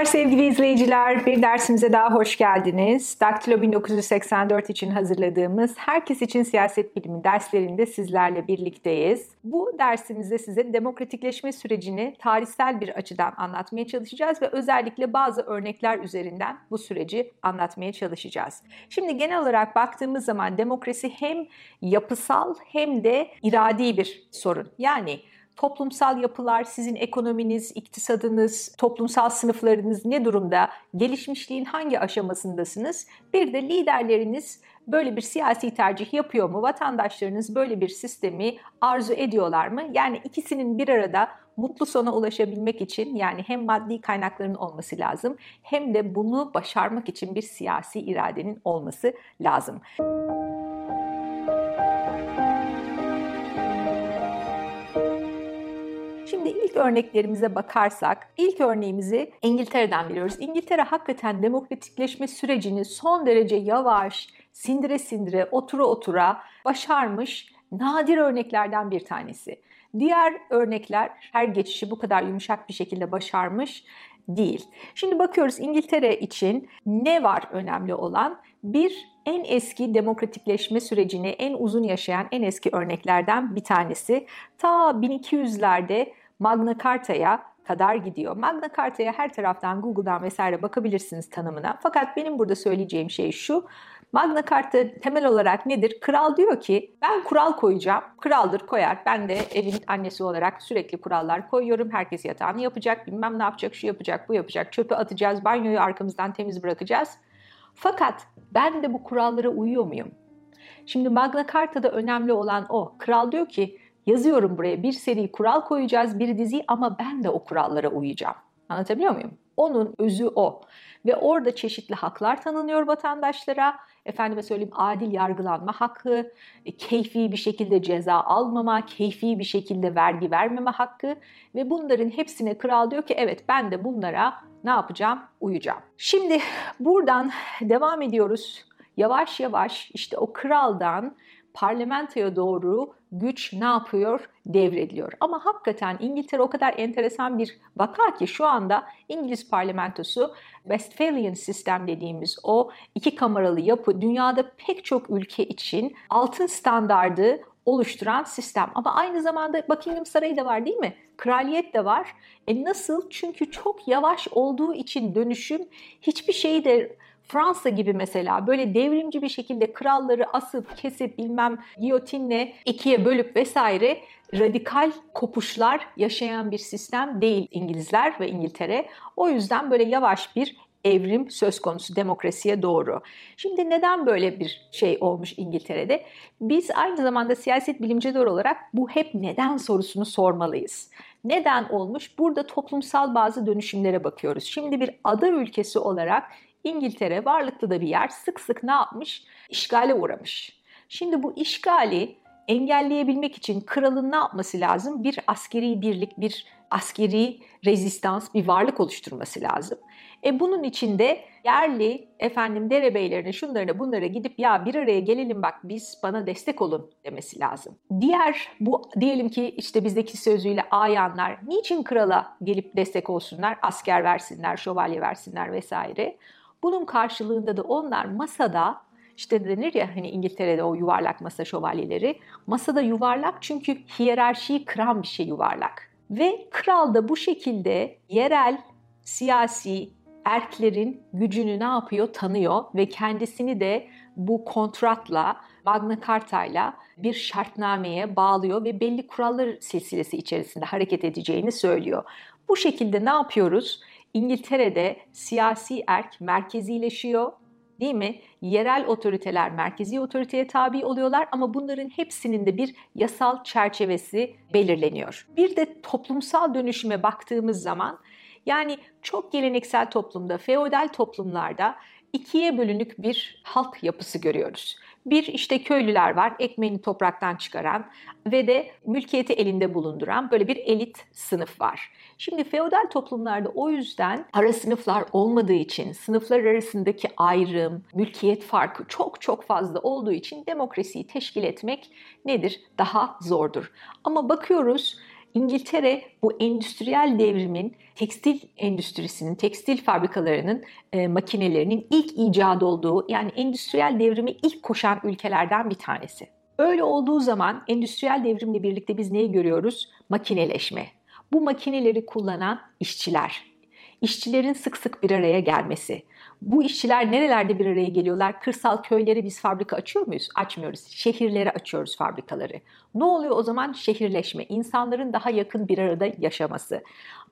Merhabalar sevgili izleyiciler. Bir dersimize daha hoş geldiniz. Daktilo 1984 için hazırladığımız Herkes için Siyaset Bilimi derslerinde sizlerle birlikteyiz. Bu dersimizde size demokratikleşme sürecini tarihsel bir açıdan anlatmaya çalışacağız ve özellikle bazı örnekler üzerinden bu süreci anlatmaya çalışacağız. Şimdi genel olarak baktığımız zaman demokrasi hem yapısal hem de iradi bir sorun. Yani toplumsal yapılar, sizin ekonominiz, iktisadınız, toplumsal sınıflarınız ne durumda, gelişmişliğin hangi aşamasındasınız? Bir de liderleriniz böyle bir siyasi tercih yapıyor mu? Vatandaşlarınız böyle bir sistemi arzu ediyorlar mı? Yani ikisinin bir arada mutlu sona ulaşabilmek için yani hem maddi kaynakların olması lazım hem de bunu başarmak için bir siyasi iradenin olması lazım. Şimdi ilk örneklerimize bakarsak, ilk örneğimizi İngiltere'den biliyoruz. İngiltere hakikaten demokratikleşme sürecini son derece yavaş, sindire sindire, otura otura başarmış nadir örneklerden bir tanesi. Diğer örnekler her geçişi bu kadar yumuşak bir şekilde başarmış değil. Şimdi bakıyoruz İngiltere için ne var önemli olan? Bir en eski demokratikleşme sürecini en uzun yaşayan en eski örneklerden bir tanesi. Ta 1200'lerde Magna Carta'ya kadar gidiyor. Magna Carta'ya her taraftan Google'dan vesaire bakabilirsiniz tanımına. Fakat benim burada söyleyeceğim şey şu. Magna Carta temel olarak nedir? Kral diyor ki ben kural koyacağım. Kraldır koyar. Ben de evin annesi olarak sürekli kurallar koyuyorum. Herkes yatağını yapacak. Bilmem ne yapacak. Şu yapacak, bu yapacak. Çöpü atacağız. Banyoyu arkamızdan temiz bırakacağız. Fakat ben de bu kurallara uyuyor muyum? Şimdi Magna Carta'da önemli olan o. Kral diyor ki yazıyorum buraya bir seri kural koyacağız, bir dizi ama ben de o kurallara uyacağım. Anlatabiliyor muyum? Onun özü o. Ve orada çeşitli haklar tanınıyor vatandaşlara. Efendime söyleyeyim adil yargılanma hakkı, e, keyfi bir şekilde ceza almama, keyfi bir şekilde vergi vermeme hakkı ve bunların hepsine kral diyor ki evet ben de bunlara ne yapacağım? Uyacağım. Şimdi buradan devam ediyoruz. Yavaş yavaş işte o kraldan parlamentoya doğru güç ne yapıyor? Devrediliyor. Ama hakikaten İngiltere o kadar enteresan bir vaka ki şu anda İngiliz parlamentosu Westphalian sistem dediğimiz o iki kameralı yapı dünyada pek çok ülke için altın standardı oluşturan sistem. Ama aynı zamanda Buckingham Sarayı da var değil mi? Kraliyet de var. E nasıl? Çünkü çok yavaş olduğu için dönüşüm hiçbir şeyi de Fransa gibi mesela böyle devrimci bir şekilde kralları asıp kesip bilmem giyotinle ikiye bölüp vesaire radikal kopuşlar yaşayan bir sistem değil İngilizler ve İngiltere. O yüzden böyle yavaş bir evrim söz konusu demokrasiye doğru. Şimdi neden böyle bir şey olmuş İngiltere'de? Biz aynı zamanda siyaset bilimciler olarak bu hep neden sorusunu sormalıyız. Neden olmuş? Burada toplumsal bazı dönüşümlere bakıyoruz. Şimdi bir ada ülkesi olarak İngiltere varlıklı da bir yer sık sık ne yapmış? İşgale uğramış. Şimdi bu işgali engelleyebilmek için kralın ne yapması lazım? Bir askeri birlik, bir askeri rezistans, bir varlık oluşturması lazım. E bunun içinde yerli efendim derebeylerine şunlarına bunlara gidip ya bir araya gelelim bak biz bana destek olun demesi lazım. Diğer bu diyelim ki işte bizdeki sözüyle ayanlar niçin krala gelip destek olsunlar? Asker versinler, şövalye versinler vesaire. Bunun karşılığında da onlar masada işte denir ya hani İngiltere'de o yuvarlak masa şövalyeleri. Masada yuvarlak çünkü hiyerarşiyi kıran bir şey yuvarlak. Ve kral da bu şekilde yerel siyasi erklerin gücünü ne yapıyor? Tanıyor ve kendisini de bu kontratla Magna Carta'yla bir şartnameye bağlıyor ve belli kurallar silsilesi içerisinde hareket edeceğini söylüyor. Bu şekilde ne yapıyoruz? İngiltere'de siyasi erk merkezileşiyor değil mi? Yerel otoriteler merkezi otoriteye tabi oluyorlar ama bunların hepsinin de bir yasal çerçevesi belirleniyor. Bir de toplumsal dönüşüme baktığımız zaman yani çok geleneksel toplumda, feodal toplumlarda ikiye bölünük bir halk yapısı görüyoruz. Bir işte köylüler var, ekmeğini topraktan çıkaran ve de mülkiyeti elinde bulunduran böyle bir elit sınıf var. Şimdi feodal toplumlarda o yüzden ara sınıflar olmadığı için, sınıflar arasındaki ayrım, mülkiyet farkı çok çok fazla olduğu için demokrasiyi teşkil etmek nedir? Daha zordur. Ama bakıyoruz İngiltere bu endüstriyel devrimin tekstil endüstrisinin, tekstil fabrikalarının, e, makinelerinin ilk icat olduğu yani endüstriyel devrimi ilk koşan ülkelerden bir tanesi. Öyle olduğu zaman endüstriyel devrimle birlikte biz neyi görüyoruz? Makineleşme. Bu makineleri kullanan işçiler, işçilerin sık sık bir araya gelmesi. Bu işçiler nerelerde bir araya geliyorlar? Kırsal köylere biz fabrika açıyor muyuz? Açmıyoruz. Şehirlere açıyoruz fabrikaları. Ne oluyor o zaman? Şehirleşme. İnsanların daha yakın bir arada yaşaması.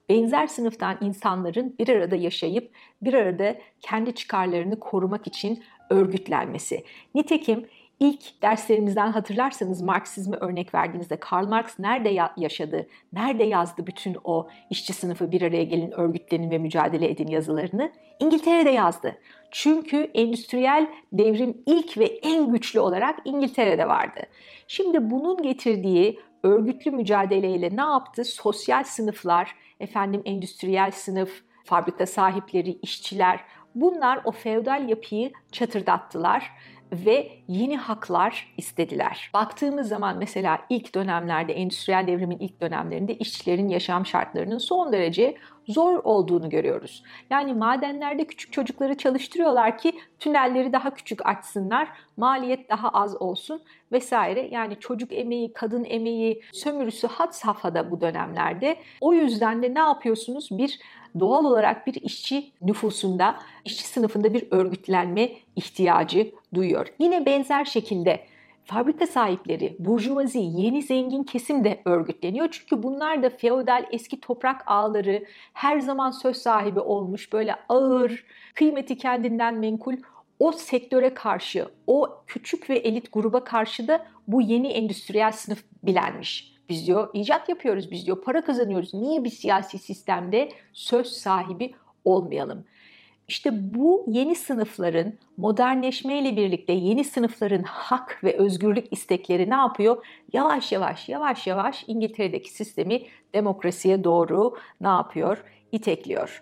Benzer sınıftan insanların bir arada yaşayıp bir arada kendi çıkarlarını korumak için örgütlenmesi. Nitekim İlk derslerimizden hatırlarsanız Marksizmi örnek verdiğimizde Karl Marx nerede yaşadı, nerede yazdı bütün o işçi sınıfı bir araya gelin, örgütlenin ve mücadele edin yazılarını? İngiltere'de yazdı. Çünkü endüstriyel devrim ilk ve en güçlü olarak İngiltere'de vardı. Şimdi bunun getirdiği örgütlü mücadeleyle ne yaptı? Sosyal sınıflar, efendim endüstriyel sınıf, fabrika sahipleri, işçiler bunlar o feodal yapıyı çatırdattılar ve yeni haklar istediler. Baktığımız zaman mesela ilk dönemlerde, endüstriyel devrimin ilk dönemlerinde işçilerin yaşam şartlarının son derece zor olduğunu görüyoruz. Yani madenlerde küçük çocukları çalıştırıyorlar ki tünelleri daha küçük açsınlar, maliyet daha az olsun vesaire. Yani çocuk emeği, kadın emeği, sömürüsü had safhada bu dönemlerde. O yüzden de ne yapıyorsunuz? Bir doğal olarak bir işçi nüfusunda, işçi sınıfında bir örgütlenme ihtiyacı duyuyor. Yine benzer şekilde fabrika sahipleri, burjuvazi, yeni zengin kesim de örgütleniyor. Çünkü bunlar da feodal eski toprak ağları her zaman söz sahibi olmuş böyle ağır, kıymeti kendinden menkul o sektöre karşı, o küçük ve elit gruba karşı da bu yeni endüstriyel sınıf bilenmiş. Biz diyor icat yapıyoruz, biz diyor para kazanıyoruz. Niye bir siyasi sistemde söz sahibi olmayalım? İşte bu yeni sınıfların modernleşmeyle birlikte yeni sınıfların hak ve özgürlük istekleri ne yapıyor? Yavaş yavaş yavaş yavaş İngiltere'deki sistemi demokrasiye doğru ne yapıyor? İtekliyor.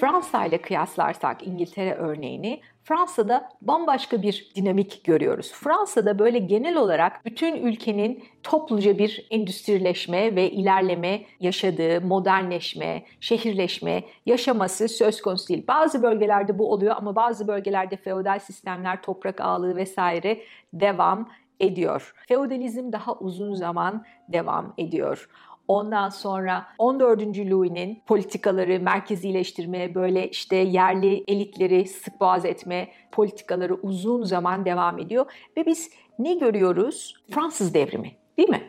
Fransa ile kıyaslarsak İngiltere örneğini Fransa'da bambaşka bir dinamik görüyoruz. Fransa'da böyle genel olarak bütün ülkenin topluca bir endüstrileşme ve ilerleme yaşadığı, modernleşme, şehirleşme yaşaması söz konusu değil. Bazı bölgelerde bu oluyor ama bazı bölgelerde feodal sistemler, toprak ağlığı vesaire devam ediyor. Feodalizm daha uzun zaman devam ediyor. Ondan sonra 14. Louis'nin politikaları merkezileştirme, böyle işte yerli elitleri sık boğaz etme politikaları uzun zaman devam ediyor. Ve biz ne görüyoruz? Fransız devrimi değil mi?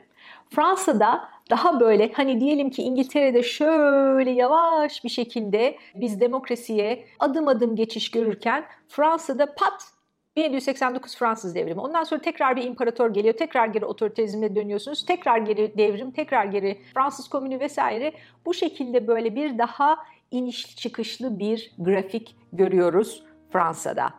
Fransa'da daha böyle hani diyelim ki İngiltere'de şöyle yavaş bir şekilde biz demokrasiye adım adım geçiş görürken Fransa'da pat 1789 Fransız devrimi. Ondan sonra tekrar bir imparator geliyor. Tekrar geri otoriterizmle dönüyorsunuz. Tekrar geri devrim, tekrar geri Fransız komünü vesaire. Bu şekilde böyle bir daha iniş çıkışlı bir grafik görüyoruz Fransa'da.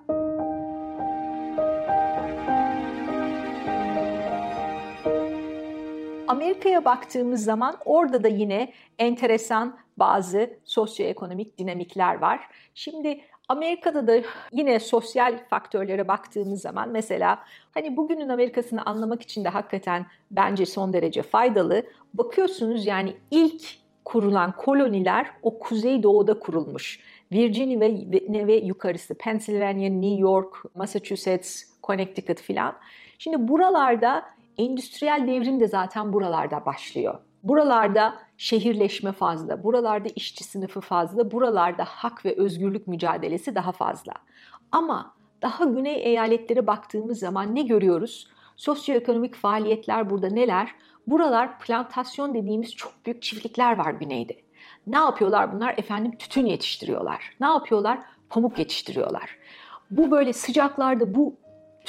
Amerika'ya baktığımız zaman orada da yine enteresan bazı sosyoekonomik dinamikler var. Şimdi Amerika'da da yine sosyal faktörlere baktığımız zaman mesela hani bugünün Amerika'sını anlamak için de hakikaten bence son derece faydalı. Bakıyorsunuz yani ilk kurulan koloniler o kuzey doğuda kurulmuş. Virginia ve, ve yukarısı, Pennsylvania, New York, Massachusetts, Connecticut filan. Şimdi buralarda endüstriyel devrim de zaten buralarda başlıyor. Buralarda şehirleşme fazla, buralarda işçi sınıfı fazla, buralarda hak ve özgürlük mücadelesi daha fazla. Ama daha güney eyaletlere baktığımız zaman ne görüyoruz? Sosyoekonomik faaliyetler burada neler? Buralar plantasyon dediğimiz çok büyük çiftlikler var güneyde. Ne yapıyorlar bunlar? Efendim tütün yetiştiriyorlar. Ne yapıyorlar? Pamuk yetiştiriyorlar. Bu böyle sıcaklarda bu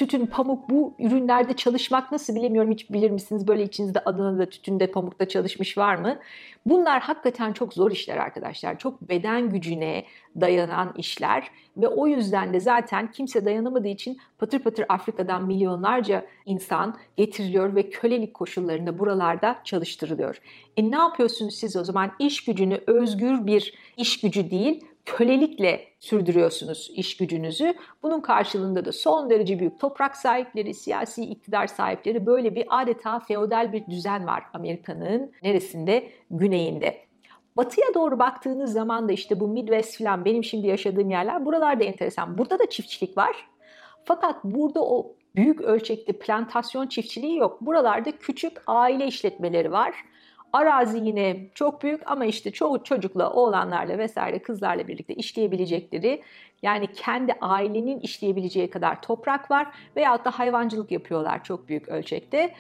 tütün, pamuk bu ürünlerde çalışmak nasıl bilemiyorum hiç bilir misiniz? Böyle içinizde Adana'da tütünde, pamukta çalışmış var mı? Bunlar hakikaten çok zor işler arkadaşlar. Çok beden gücüne dayanan işler ve o yüzden de zaten kimse dayanamadığı için patır patır Afrika'dan milyonlarca insan getiriliyor ve kölelik koşullarında buralarda çalıştırılıyor. E ne yapıyorsunuz siz o zaman? İş gücünü özgür bir iş gücü değil, kölelikle sürdürüyorsunuz iş gücünüzü. Bunun karşılığında da son derece büyük toprak sahipleri, siyasi iktidar sahipleri böyle bir adeta feodal bir düzen var Amerika'nın neresinde? Güneyinde. Batıya doğru baktığınız zaman da işte bu Midwest falan benim şimdi yaşadığım yerler buralarda enteresan. Burada da çiftçilik var. Fakat burada o büyük ölçekli plantasyon çiftçiliği yok. Buralarda küçük aile işletmeleri var. Arazi yine çok büyük ama işte çoğu çocukla, oğlanlarla vesaire kızlarla birlikte işleyebilecekleri yani kendi ailenin işleyebileceği kadar toprak var veyahut da hayvancılık yapıyorlar çok büyük ölçekte.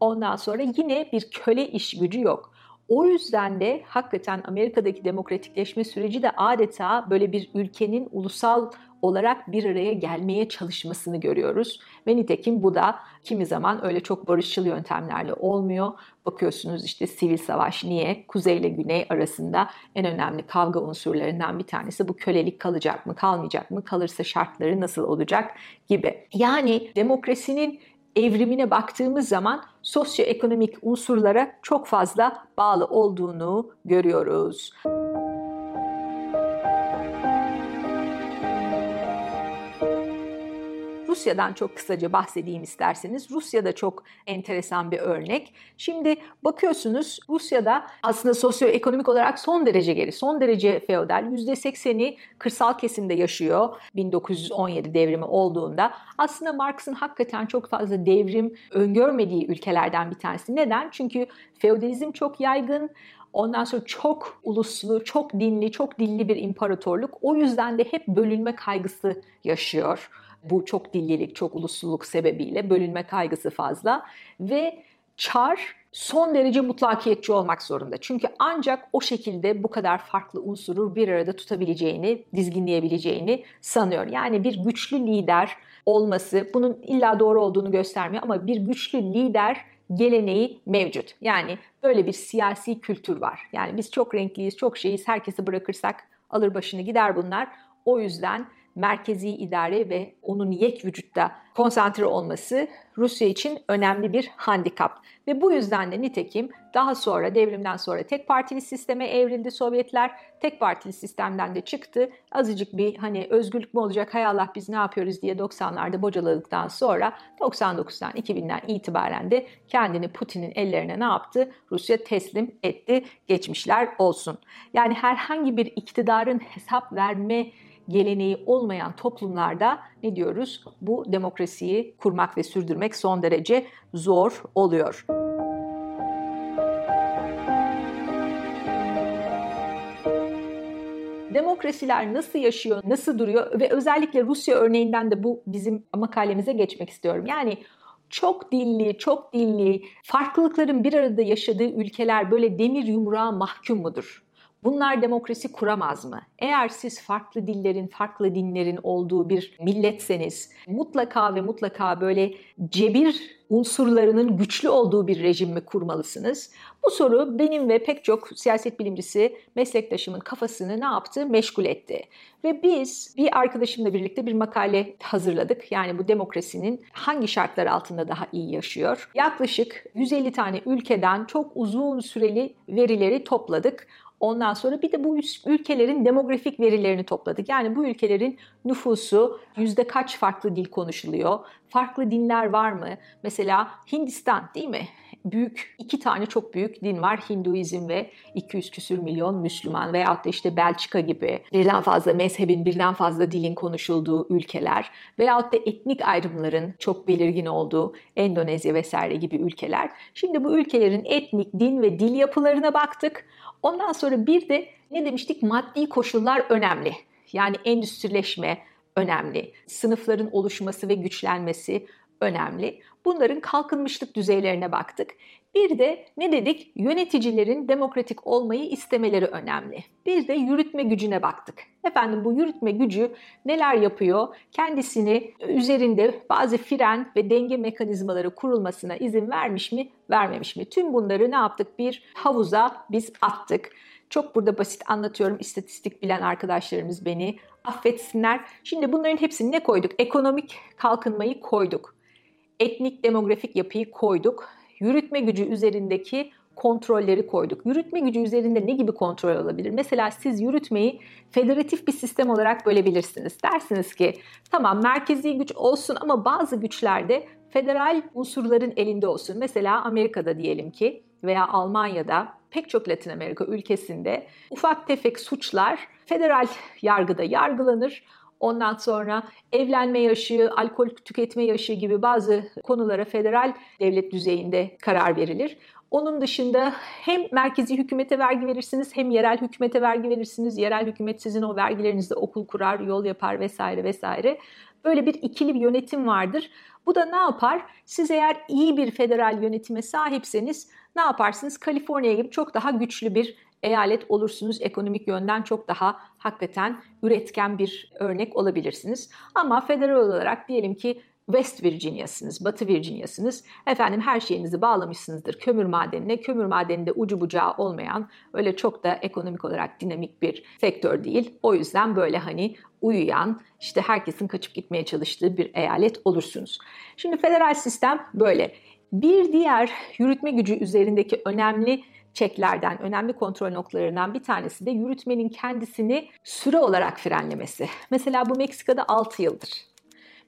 Ondan sonra yine bir köle iş gücü yok. O yüzden de hakikaten Amerika'daki demokratikleşme süreci de adeta böyle bir ülkenin ulusal olarak bir araya gelmeye çalışmasını görüyoruz. Ve nitekim bu da kimi zaman öyle çok barışçıl yöntemlerle olmuyor. Bakıyorsunuz işte sivil savaş niye? Kuzey ile güney arasında en önemli kavga unsurlarından bir tanesi bu kölelik kalacak mı, kalmayacak mı, kalırsa şartları nasıl olacak gibi. Yani demokrasinin evrimine baktığımız zaman sosyoekonomik unsurlara çok fazla bağlı olduğunu görüyoruz. Rusya'dan çok kısaca bahsedeyim isterseniz. Rusya da çok enteresan bir örnek. Şimdi bakıyorsunuz Rusya'da aslında sosyoekonomik olarak son derece geri, son derece feodal. %80'i kırsal kesimde yaşıyor 1917 devrimi olduğunda. Aslında Marx'ın hakikaten çok fazla devrim öngörmediği ülkelerden bir tanesi. Neden? Çünkü feodalizm çok yaygın. Ondan sonra çok uluslu, çok dinli, çok dilli bir imparatorluk. O yüzden de hep bölünme kaygısı yaşıyor. Bu çok dillilik, çok ulusluluk sebebiyle bölünme kaygısı fazla ve çar son derece mutlakiyetçi olmak zorunda. Çünkü ancak o şekilde bu kadar farklı unsuru bir arada tutabileceğini, dizginleyebileceğini sanıyor. Yani bir güçlü lider olması bunun illa doğru olduğunu göstermiyor ama bir güçlü lider geleneği mevcut. Yani böyle bir siyasi kültür var. Yani biz çok renkliyiz, çok şeyiz, herkesi bırakırsak alır başını gider bunlar. O yüzden merkezi idare ve onun yek vücutta konsantre olması Rusya için önemli bir handikap. Ve bu yüzden de nitekim daha sonra devrimden sonra tek partili sisteme evrildi Sovyetler. Tek partili sistemden de çıktı. Azıcık bir hani özgürlük mü olacak hay Allah biz ne yapıyoruz diye 90'larda bocaladıktan sonra 99'dan 2000'den itibaren de kendini Putin'in ellerine ne yaptı? Rusya teslim etti. Geçmişler olsun. Yani herhangi bir iktidarın hesap verme geleneği olmayan toplumlarda ne diyoruz? Bu demokrasiyi kurmak ve sürdürmek son derece zor oluyor. Demokrasiler nasıl yaşıyor, nasıl duruyor ve özellikle Rusya örneğinden de bu bizim makalemize geçmek istiyorum. Yani çok dilli, çok dilli, farklılıkların bir arada yaşadığı ülkeler böyle demir yumruğa mahkum mudur? Bunlar demokrasi kuramaz mı? Eğer siz farklı dillerin, farklı dinlerin olduğu bir milletseniz mutlaka ve mutlaka böyle cebir unsurlarının güçlü olduğu bir rejim mi kurmalısınız? Bu soru benim ve pek çok siyaset bilimcisi meslektaşımın kafasını ne yaptı? Meşgul etti. Ve biz bir arkadaşımla birlikte bir makale hazırladık. Yani bu demokrasinin hangi şartlar altında daha iyi yaşıyor? Yaklaşık 150 tane ülkeden çok uzun süreli verileri topladık. Ondan sonra bir de bu ülkelerin demografik verilerini topladık. Yani bu ülkelerin nüfusu yüzde kaç farklı dil konuşuluyor? Farklı dinler var mı? Mesela Hindistan değil mi? Büyük iki tane çok büyük din var. Hinduizm ve 200 küsür milyon Müslüman veyahut da işte Belçika gibi birden fazla mezhebin, birden fazla dilin konuşulduğu ülkeler veyahut da etnik ayrımların çok belirgin olduğu Endonezya vesaire gibi ülkeler. Şimdi bu ülkelerin etnik, din ve dil yapılarına baktık. Ondan sonra bir de ne demiştik? Maddi koşullar önemli. Yani endüstrileşme önemli. Sınıfların oluşması ve güçlenmesi önemli. Bunların kalkınmışlık düzeylerine baktık. Bir de ne dedik? Yöneticilerin demokratik olmayı istemeleri önemli. Bir de yürütme gücüne baktık. Efendim bu yürütme gücü neler yapıyor? Kendisini üzerinde bazı fren ve denge mekanizmaları kurulmasına izin vermiş mi, vermemiş mi? Tüm bunları ne yaptık? Bir havuza biz attık. Çok burada basit anlatıyorum. İstatistik bilen arkadaşlarımız beni affetsinler. Şimdi bunların hepsini ne koyduk? Ekonomik kalkınmayı koyduk. Etnik demografik yapıyı koyduk yürütme gücü üzerindeki kontrolleri koyduk. Yürütme gücü üzerinde ne gibi kontrol olabilir? Mesela siz yürütmeyi federatif bir sistem olarak bölebilirsiniz. Dersiniz ki tamam merkezi güç olsun ama bazı güçlerde federal unsurların elinde olsun. Mesela Amerika'da diyelim ki veya Almanya'da pek çok Latin Amerika ülkesinde ufak tefek suçlar federal yargıda yargılanır. Ondan sonra evlenme yaşı, alkol tüketme yaşı gibi bazı konulara federal devlet düzeyinde karar verilir. Onun dışında hem merkezi hükümete vergi verirsiniz hem yerel hükümete vergi verirsiniz. Yerel hükümet sizin o vergilerinizde okul kurar, yol yapar vesaire vesaire. Böyle bir ikili bir yönetim vardır. Bu da ne yapar? Siz eğer iyi bir federal yönetime sahipseniz ne yaparsınız? Kaliforniya gibi çok daha güçlü bir eyalet olursunuz. Ekonomik yönden çok daha hakikaten üretken bir örnek olabilirsiniz. Ama federal olarak diyelim ki West Virginia'sınız, Batı Virginia'sınız. Efendim her şeyinizi bağlamışsınızdır kömür madenine. Kömür madeninde ucu bucağı olmayan öyle çok da ekonomik olarak dinamik bir sektör değil. O yüzden böyle hani uyuyan, işte herkesin kaçıp gitmeye çalıştığı bir eyalet olursunuz. Şimdi federal sistem böyle. Bir diğer yürütme gücü üzerindeki önemli çeklerden, önemli kontrol noktalarından bir tanesi de yürütmenin kendisini süre olarak frenlemesi. Mesela bu Meksika'da 6 yıldır.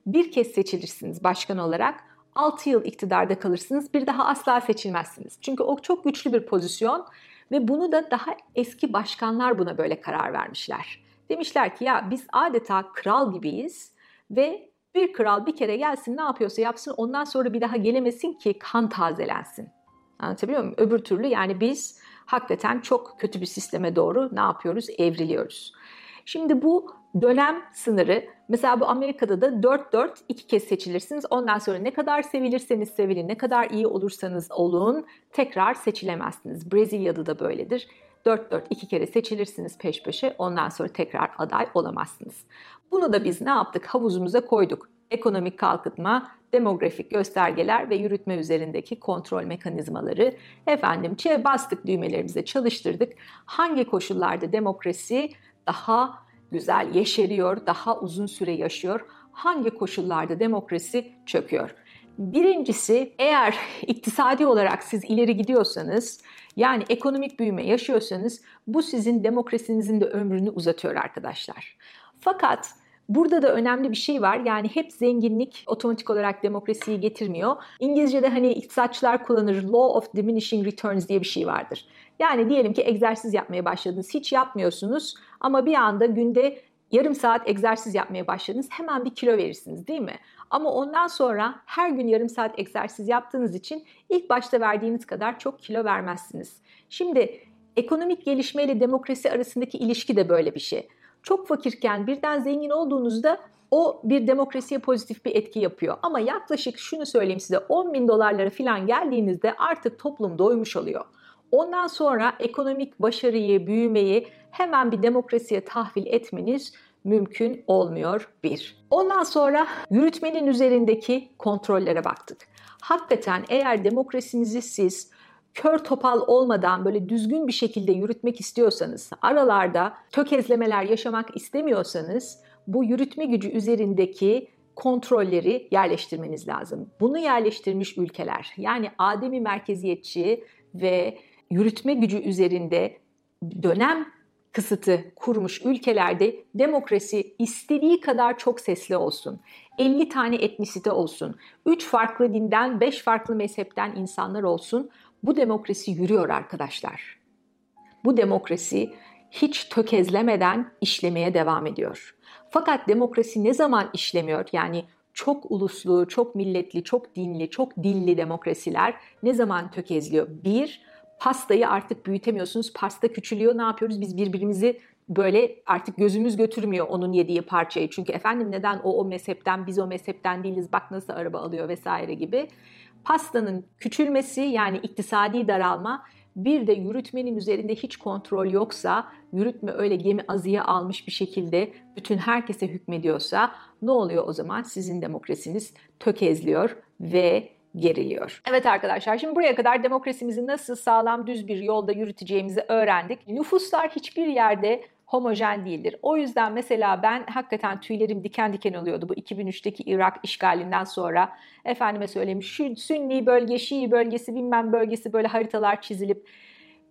Bir kez seçilirsiniz başkan olarak, 6 yıl iktidarda kalırsınız, bir daha asla seçilmezsiniz. Çünkü o çok güçlü bir pozisyon ve bunu da daha eski başkanlar buna böyle karar vermişler. Demişler ki ya biz adeta kral gibiyiz ve bir kral bir kere gelsin ne yapıyorsa yapsın ondan sonra bir daha gelemesin ki kan tazelensin. Anlatabiliyor muyum? Öbür türlü yani biz hakikaten çok kötü bir sisteme doğru ne yapıyoruz? Evriliyoruz. Şimdi bu dönem sınırı mesela bu Amerika'da da 4-4 iki kez seçilirsiniz. Ondan sonra ne kadar sevilirseniz sevilin, ne kadar iyi olursanız olun tekrar seçilemezsiniz. Brezilya'da da böyledir. 4-4 iki kere seçilirsiniz peş peşe ondan sonra tekrar aday olamazsınız. Bunu da biz ne yaptık? Havuzumuza koyduk. Ekonomik kalkınma, demografik göstergeler ve yürütme üzerindeki kontrol mekanizmaları. Efendim çe bastık düğmelerimize çalıştırdık. Hangi koşullarda demokrasi daha güzel yeşeriyor, daha uzun süre yaşıyor? Hangi koşullarda demokrasi çöküyor? Birincisi eğer iktisadi olarak siz ileri gidiyorsanız yani ekonomik büyüme yaşıyorsanız bu sizin demokrasinizin de ömrünü uzatıyor arkadaşlar. Fakat Burada da önemli bir şey var. Yani hep zenginlik otomatik olarak demokrasiyi getirmiyor. İngilizce'de hani iktisatçılar kullanır law of diminishing returns diye bir şey vardır. Yani diyelim ki egzersiz yapmaya başladınız. Hiç yapmıyorsunuz ama bir anda günde yarım saat egzersiz yapmaya başladınız. Hemen bir kilo verirsiniz değil mi? Ama ondan sonra her gün yarım saat egzersiz yaptığınız için ilk başta verdiğiniz kadar çok kilo vermezsiniz. Şimdi ekonomik gelişmeyle demokrasi arasındaki ilişki de böyle bir şey çok fakirken birden zengin olduğunuzda o bir demokrasiye pozitif bir etki yapıyor. Ama yaklaşık şunu söyleyeyim size 10 bin dolarlara falan geldiğinizde artık toplum doymuş oluyor. Ondan sonra ekonomik başarıyı, büyümeyi hemen bir demokrasiye tahvil etmeniz mümkün olmuyor bir. Ondan sonra yürütmenin üzerindeki kontrollere baktık. Hakikaten eğer demokrasinizi siz kör topal olmadan böyle düzgün bir şekilde yürütmek istiyorsanız, aralarda tökezlemeler yaşamak istemiyorsanız bu yürütme gücü üzerindeki kontrolleri yerleştirmeniz lazım. Bunu yerleştirmiş ülkeler yani ademi merkeziyetçi ve yürütme gücü üzerinde dönem kısıtı kurmuş ülkelerde demokrasi istediği kadar çok sesli olsun. 50 tane etnisite olsun. 3 farklı dinden, 5 farklı mezhepten insanlar olsun. Bu demokrasi yürüyor arkadaşlar. Bu demokrasi hiç tökezlemeden işlemeye devam ediyor. Fakat demokrasi ne zaman işlemiyor? Yani çok uluslu, çok milletli, çok dinli, çok dilli demokrasiler ne zaman tökezliyor? Bir, pastayı artık büyütemiyorsunuz. Pasta küçülüyor. Ne yapıyoruz? Biz birbirimizi böyle artık gözümüz götürmüyor onun yediği parçayı. Çünkü efendim neden o o mezhepten biz o mezhepten değiliz bak nasıl araba alıyor vesaire gibi pastanın küçülmesi yani iktisadi daralma bir de yürütmenin üzerinde hiç kontrol yoksa, yürütme öyle gemi azıya almış bir şekilde bütün herkese hükmediyorsa ne oluyor o zaman? Sizin demokrasiniz tökezliyor ve geriliyor. Evet arkadaşlar şimdi buraya kadar demokrasimizi nasıl sağlam düz bir yolda yürüteceğimizi öğrendik. Nüfuslar hiçbir yerde homojen değildir. O yüzden mesela ben hakikaten tüylerim diken diken oluyordu bu 2003'teki Irak işgalinden sonra. Efendime söyleyeyim şu Sünni bölge, Şii bölgesi, bilmem bölgesi böyle haritalar çizilip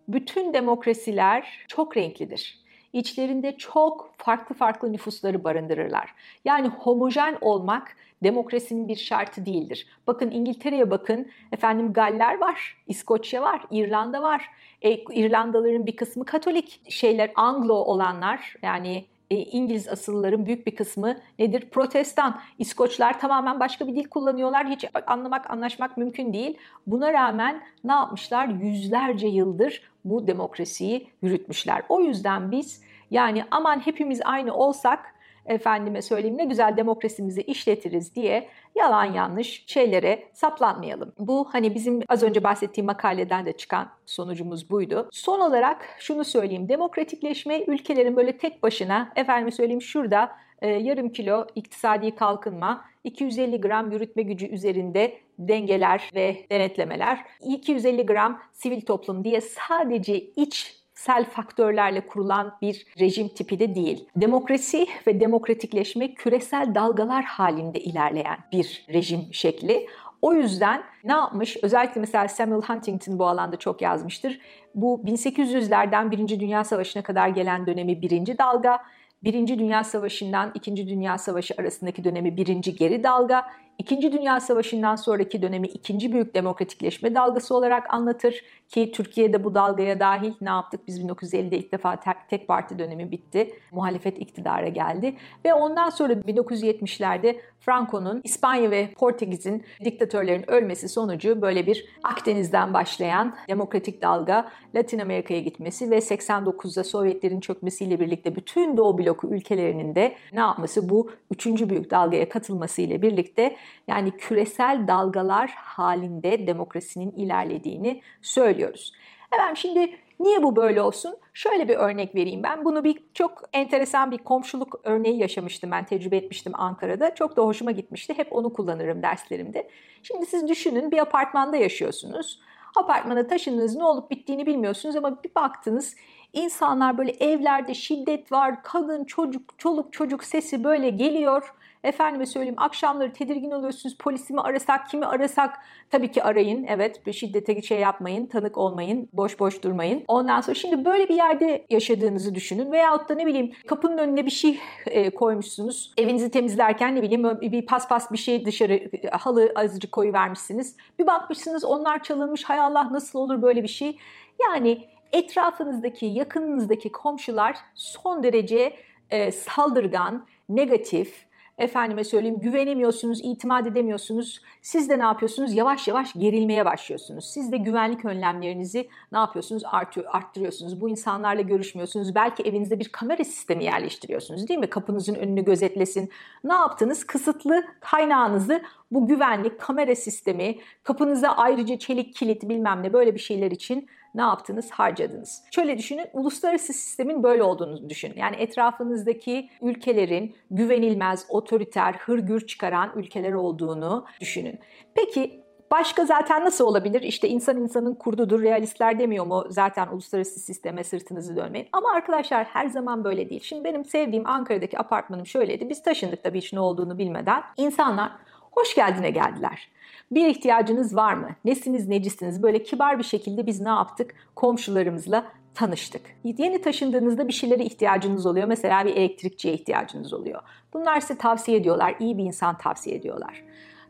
bütün demokrasiler çok renklidir. İçlerinde çok farklı farklı nüfusları barındırırlar. Yani homojen olmak demokrasinin bir şartı değildir. Bakın İngiltere'ye bakın, efendim Galler var, İskoçya var, İrlanda var. E, İrlandalıların bir kısmı Katolik şeyler, Anglo olanlar yani e, İngiliz asıllıların büyük bir kısmı nedir? Protestan. İskoçlar tamamen başka bir dil kullanıyorlar. Hiç anlamak, anlaşmak mümkün değil. Buna rağmen ne yapmışlar? Yüzlerce yıldır bu demokrasiyi yürütmüşler. O yüzden biz yani aman hepimiz aynı olsak efendime söyleyeyim ne güzel demokrasimizi işletiriz diye yalan yanlış şeylere saplanmayalım. Bu hani bizim az önce bahsettiğim makaleden de çıkan sonucumuz buydu. Son olarak şunu söyleyeyim. Demokratikleşme ülkelerin böyle tek başına efendime söyleyeyim şurada e, yarım kilo iktisadi kalkınma, 250 gram yürütme gücü üzerinde dengeler ve denetlemeler, 250 gram sivil toplum diye sadece iç sel faktörlerle kurulan bir rejim tipi de değil. Demokrasi ve demokratikleşme küresel dalgalar halinde ilerleyen bir rejim şekli. O yüzden ne yapmış? Özellikle mesela Samuel Huntington bu alanda çok yazmıştır. Bu 1800'lerden Birinci Dünya Savaşı'na kadar gelen dönemi birinci dalga, Birinci Dünya Savaşı'ndan İkinci Dünya Savaşı arasındaki dönemi birinci geri dalga, İkinci Dünya Savaşı'ndan sonraki dönemi ikinci büyük demokratikleşme dalgası olarak anlatır ki Türkiye'de bu dalgaya dahil ne yaptık? Biz 1950'de ilk defa tek, tek parti dönemi bitti. Muhalefet iktidara geldi ve ondan sonra 1970'lerde Franco'nun İspanya ve Portekiz'in diktatörlerin ölmesi sonucu böyle bir Akdeniz'den başlayan demokratik dalga Latin Amerika'ya gitmesi ve 89'da Sovyetlerin çökmesiyle birlikte bütün Doğu bloku ülkelerinin de ne yapması bu üçüncü büyük dalgaya katılması ile birlikte yani küresel dalgalar halinde demokrasinin ilerlediğini söylüyoruz. Evet şimdi niye bu böyle olsun? Şöyle bir örnek vereyim ben. Bunu bir çok enteresan bir komşuluk örneği yaşamıştım ben, tecrübe etmiştim Ankara'da. Çok da hoşuma gitmişti. Hep onu kullanırım derslerimde. Şimdi siz düşünün bir apartmanda yaşıyorsunuz. Apartmana taşındınız ne olup bittiğini bilmiyorsunuz ama bir baktınız insanlar böyle evlerde şiddet var, kadın, çocuk, çoluk çocuk sesi böyle geliyor. Efendime söyleyeyim akşamları tedirgin oluyorsunuz. Polisi mi arasak, kimi arasak? Tabii ki arayın. Evet bir şiddete şey yapmayın, tanık olmayın, boş boş durmayın. Ondan sonra şimdi böyle bir yerde yaşadığınızı düşünün. Veyahut da ne bileyim kapının önüne bir şey e, koymuşsunuz. Evinizi temizlerken ne bileyim bir paspas bir şey dışarı halı azıcık koyu vermişsiniz. Bir bakmışsınız onlar çalınmış. Hay Allah nasıl olur böyle bir şey? Yani etrafınızdaki, yakınınızdaki komşular son derece e, saldırgan, negatif, efendime söyleyeyim güvenemiyorsunuz, itimat edemiyorsunuz. Siz de ne yapıyorsunuz? Yavaş yavaş gerilmeye başlıyorsunuz. Siz de güvenlik önlemlerinizi ne yapıyorsunuz? Artıyor, arttırıyorsunuz. Bu insanlarla görüşmüyorsunuz. Belki evinizde bir kamera sistemi yerleştiriyorsunuz değil mi? Kapınızın önünü gözetlesin. Ne yaptınız? Kısıtlı kaynağınızı bu güvenlik, kamera sistemi, kapınıza ayrıca çelik kilit bilmem ne böyle bir şeyler için ne yaptınız? Harcadınız. Şöyle düşünün, uluslararası sistemin böyle olduğunu düşünün. Yani etrafınızdaki ülkelerin güvenilmez, otoriter, hırgür çıkaran ülkeler olduğunu düşünün. Peki Başka zaten nasıl olabilir? İşte insan insanın kurdudur, realistler demiyor mu? Zaten uluslararası sisteme sırtınızı dönmeyin. Ama arkadaşlar her zaman böyle değil. Şimdi benim sevdiğim Ankara'daki apartmanım şöyleydi. Biz taşındık tabii hiç ne olduğunu bilmeden. İnsanlar hoş geldine geldiler. Bir ihtiyacınız var mı? Nesiniz, necisiniz? Böyle kibar bir şekilde biz ne yaptık? Komşularımızla tanıştık. Yeni taşındığınızda bir şeylere ihtiyacınız oluyor. Mesela bir elektrikçiye ihtiyacınız oluyor. Bunlar size tavsiye ediyorlar. İyi bir insan tavsiye ediyorlar.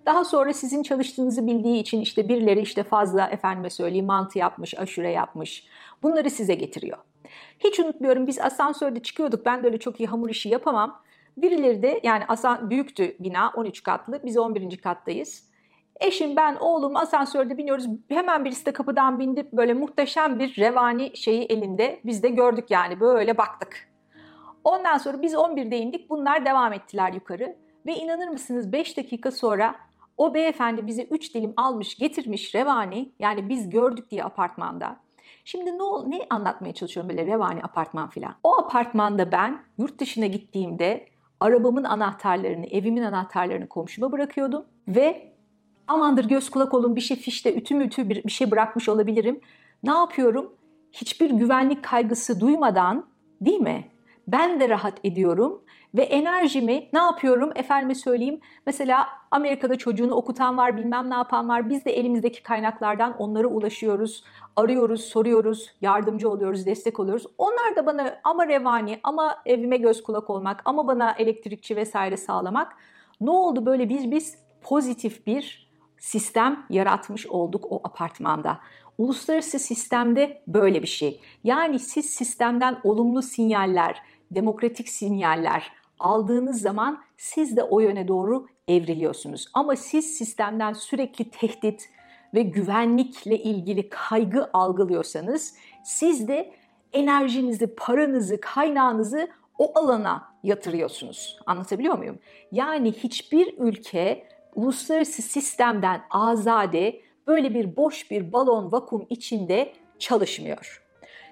Daha sonra sizin çalıştığınızı bildiği için işte birileri işte fazla efendime söyleyeyim mantı yapmış, aşure yapmış. Bunları size getiriyor. Hiç unutmuyorum biz asansörde çıkıyorduk. Ben de öyle çok iyi hamur işi yapamam. Birileri de yani asan büyüktü bina 13 katlı. Biz 11. kattayız. Eşim, ben, oğlum asansörde biniyoruz. Hemen birisi de kapıdan bindi. Böyle muhteşem bir revani şeyi elinde. Biz de gördük yani böyle baktık. Ondan sonra biz 11'de indik. Bunlar devam ettiler yukarı. Ve inanır mısınız 5 dakika sonra o beyefendi bize 3 dilim almış getirmiş revani. Yani biz gördük diye apartmanda. Şimdi ne, ne anlatmaya çalışıyorum böyle revani apartman filan. O apartmanda ben yurt dışına gittiğimde arabamın anahtarlarını, evimin anahtarlarını komşuma bırakıyordum. Ve amandır göz kulak olun bir şey fişte ütü mütü bir, bir şey bırakmış olabilirim. Ne yapıyorum? Hiçbir güvenlik kaygısı duymadan değil mi? Ben de rahat ediyorum ve enerjimi ne yapıyorum? Efendime söyleyeyim mesela Amerika'da çocuğunu okutan var, bilmem ne yapan var. Biz de elimizdeki kaynaklardan onlara ulaşıyoruz, arıyoruz, soruyoruz, yardımcı oluyoruz, destek oluyoruz. Onlar da bana ama revani, ama evime göz kulak olmak, ama bana elektrikçi vesaire sağlamak. Ne oldu böyle biz biz pozitif bir sistem yaratmış olduk o apartmanda. Uluslararası sistemde böyle bir şey. Yani siz sistemden olumlu sinyaller, demokratik sinyaller aldığınız zaman siz de o yöne doğru evriliyorsunuz. Ama siz sistemden sürekli tehdit ve güvenlikle ilgili kaygı algılıyorsanız siz de enerjinizi, paranızı, kaynağınızı o alana yatırıyorsunuz. Anlatabiliyor muyum? Yani hiçbir ülke uluslararası sistemden azade böyle bir boş bir balon vakum içinde çalışmıyor.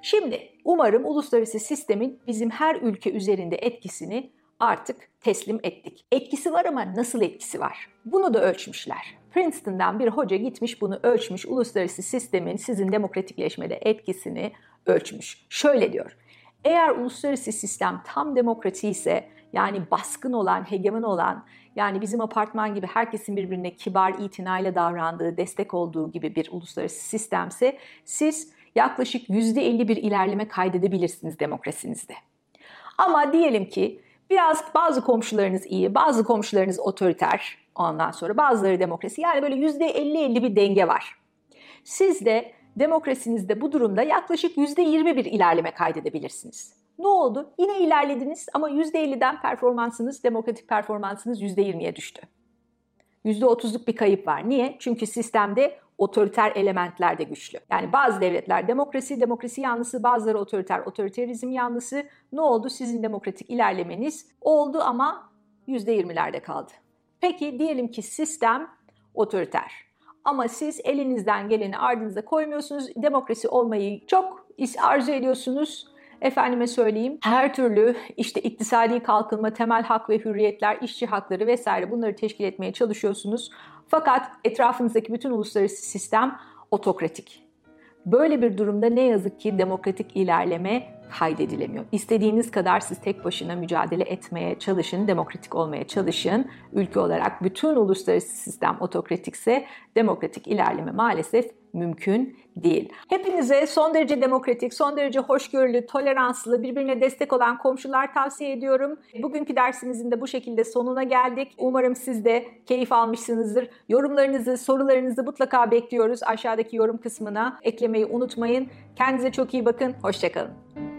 Şimdi umarım uluslararası sistemin bizim her ülke üzerinde etkisini artık teslim ettik. Etkisi var ama nasıl etkisi var? Bunu da ölçmüşler. Princeton'dan bir hoca gitmiş bunu ölçmüş. Uluslararası sistemin sizin demokratikleşmede etkisini ölçmüş. Şöyle diyor. Eğer uluslararası sistem tam demokrasi ise yani baskın olan, hegemon olan yani bizim apartman gibi herkesin birbirine kibar, itinayla davrandığı, destek olduğu gibi bir uluslararası sistemse siz yaklaşık %50 bir ilerleme kaydedebilirsiniz demokrasinizde. Ama diyelim ki biraz bazı komşularınız iyi, bazı komşularınız otoriter ondan sonra bazıları demokrasi yani böyle %50-50 bir denge var. Siz de demokrasinizde bu durumda yaklaşık %20 bir ilerleme kaydedebilirsiniz. Ne oldu? Yine ilerlediniz ama %50'den performansınız, demokratik performansınız %20'ye düştü. %30'luk bir kayıp var. Niye? Çünkü sistemde otoriter elementler de güçlü. Yani bazı devletler demokrasi, demokrasi yanlısı, bazıları otoriter, otoriterizm yanlısı. Ne oldu? Sizin demokratik ilerlemeniz oldu ama %20'lerde kaldı. Peki diyelim ki sistem otoriter. Ama siz elinizden geleni ardınıza koymuyorsunuz. Demokrasi olmayı çok arzu ediyorsunuz efendime söyleyeyim her türlü işte iktisadi kalkınma, temel hak ve hürriyetler, işçi hakları vesaire bunları teşkil etmeye çalışıyorsunuz. Fakat etrafınızdaki bütün uluslararası sistem otokratik. Böyle bir durumda ne yazık ki demokratik ilerleme kaydedilemiyor. İstediğiniz kadar siz tek başına mücadele etmeye çalışın, demokratik olmaya çalışın. Ülke olarak bütün uluslararası sistem otokratikse demokratik ilerleme maalesef mümkün değil. Hepinize son derece demokratik, son derece hoşgörülü, toleranslı, birbirine destek olan komşular tavsiye ediyorum. Bugünkü dersimizin de bu şekilde sonuna geldik. Umarım siz de keyif almışsınızdır. Yorumlarınızı, sorularınızı mutlaka bekliyoruz. Aşağıdaki yorum kısmına eklemeyi unutmayın. Kendinize çok iyi bakın. Hoşçakalın.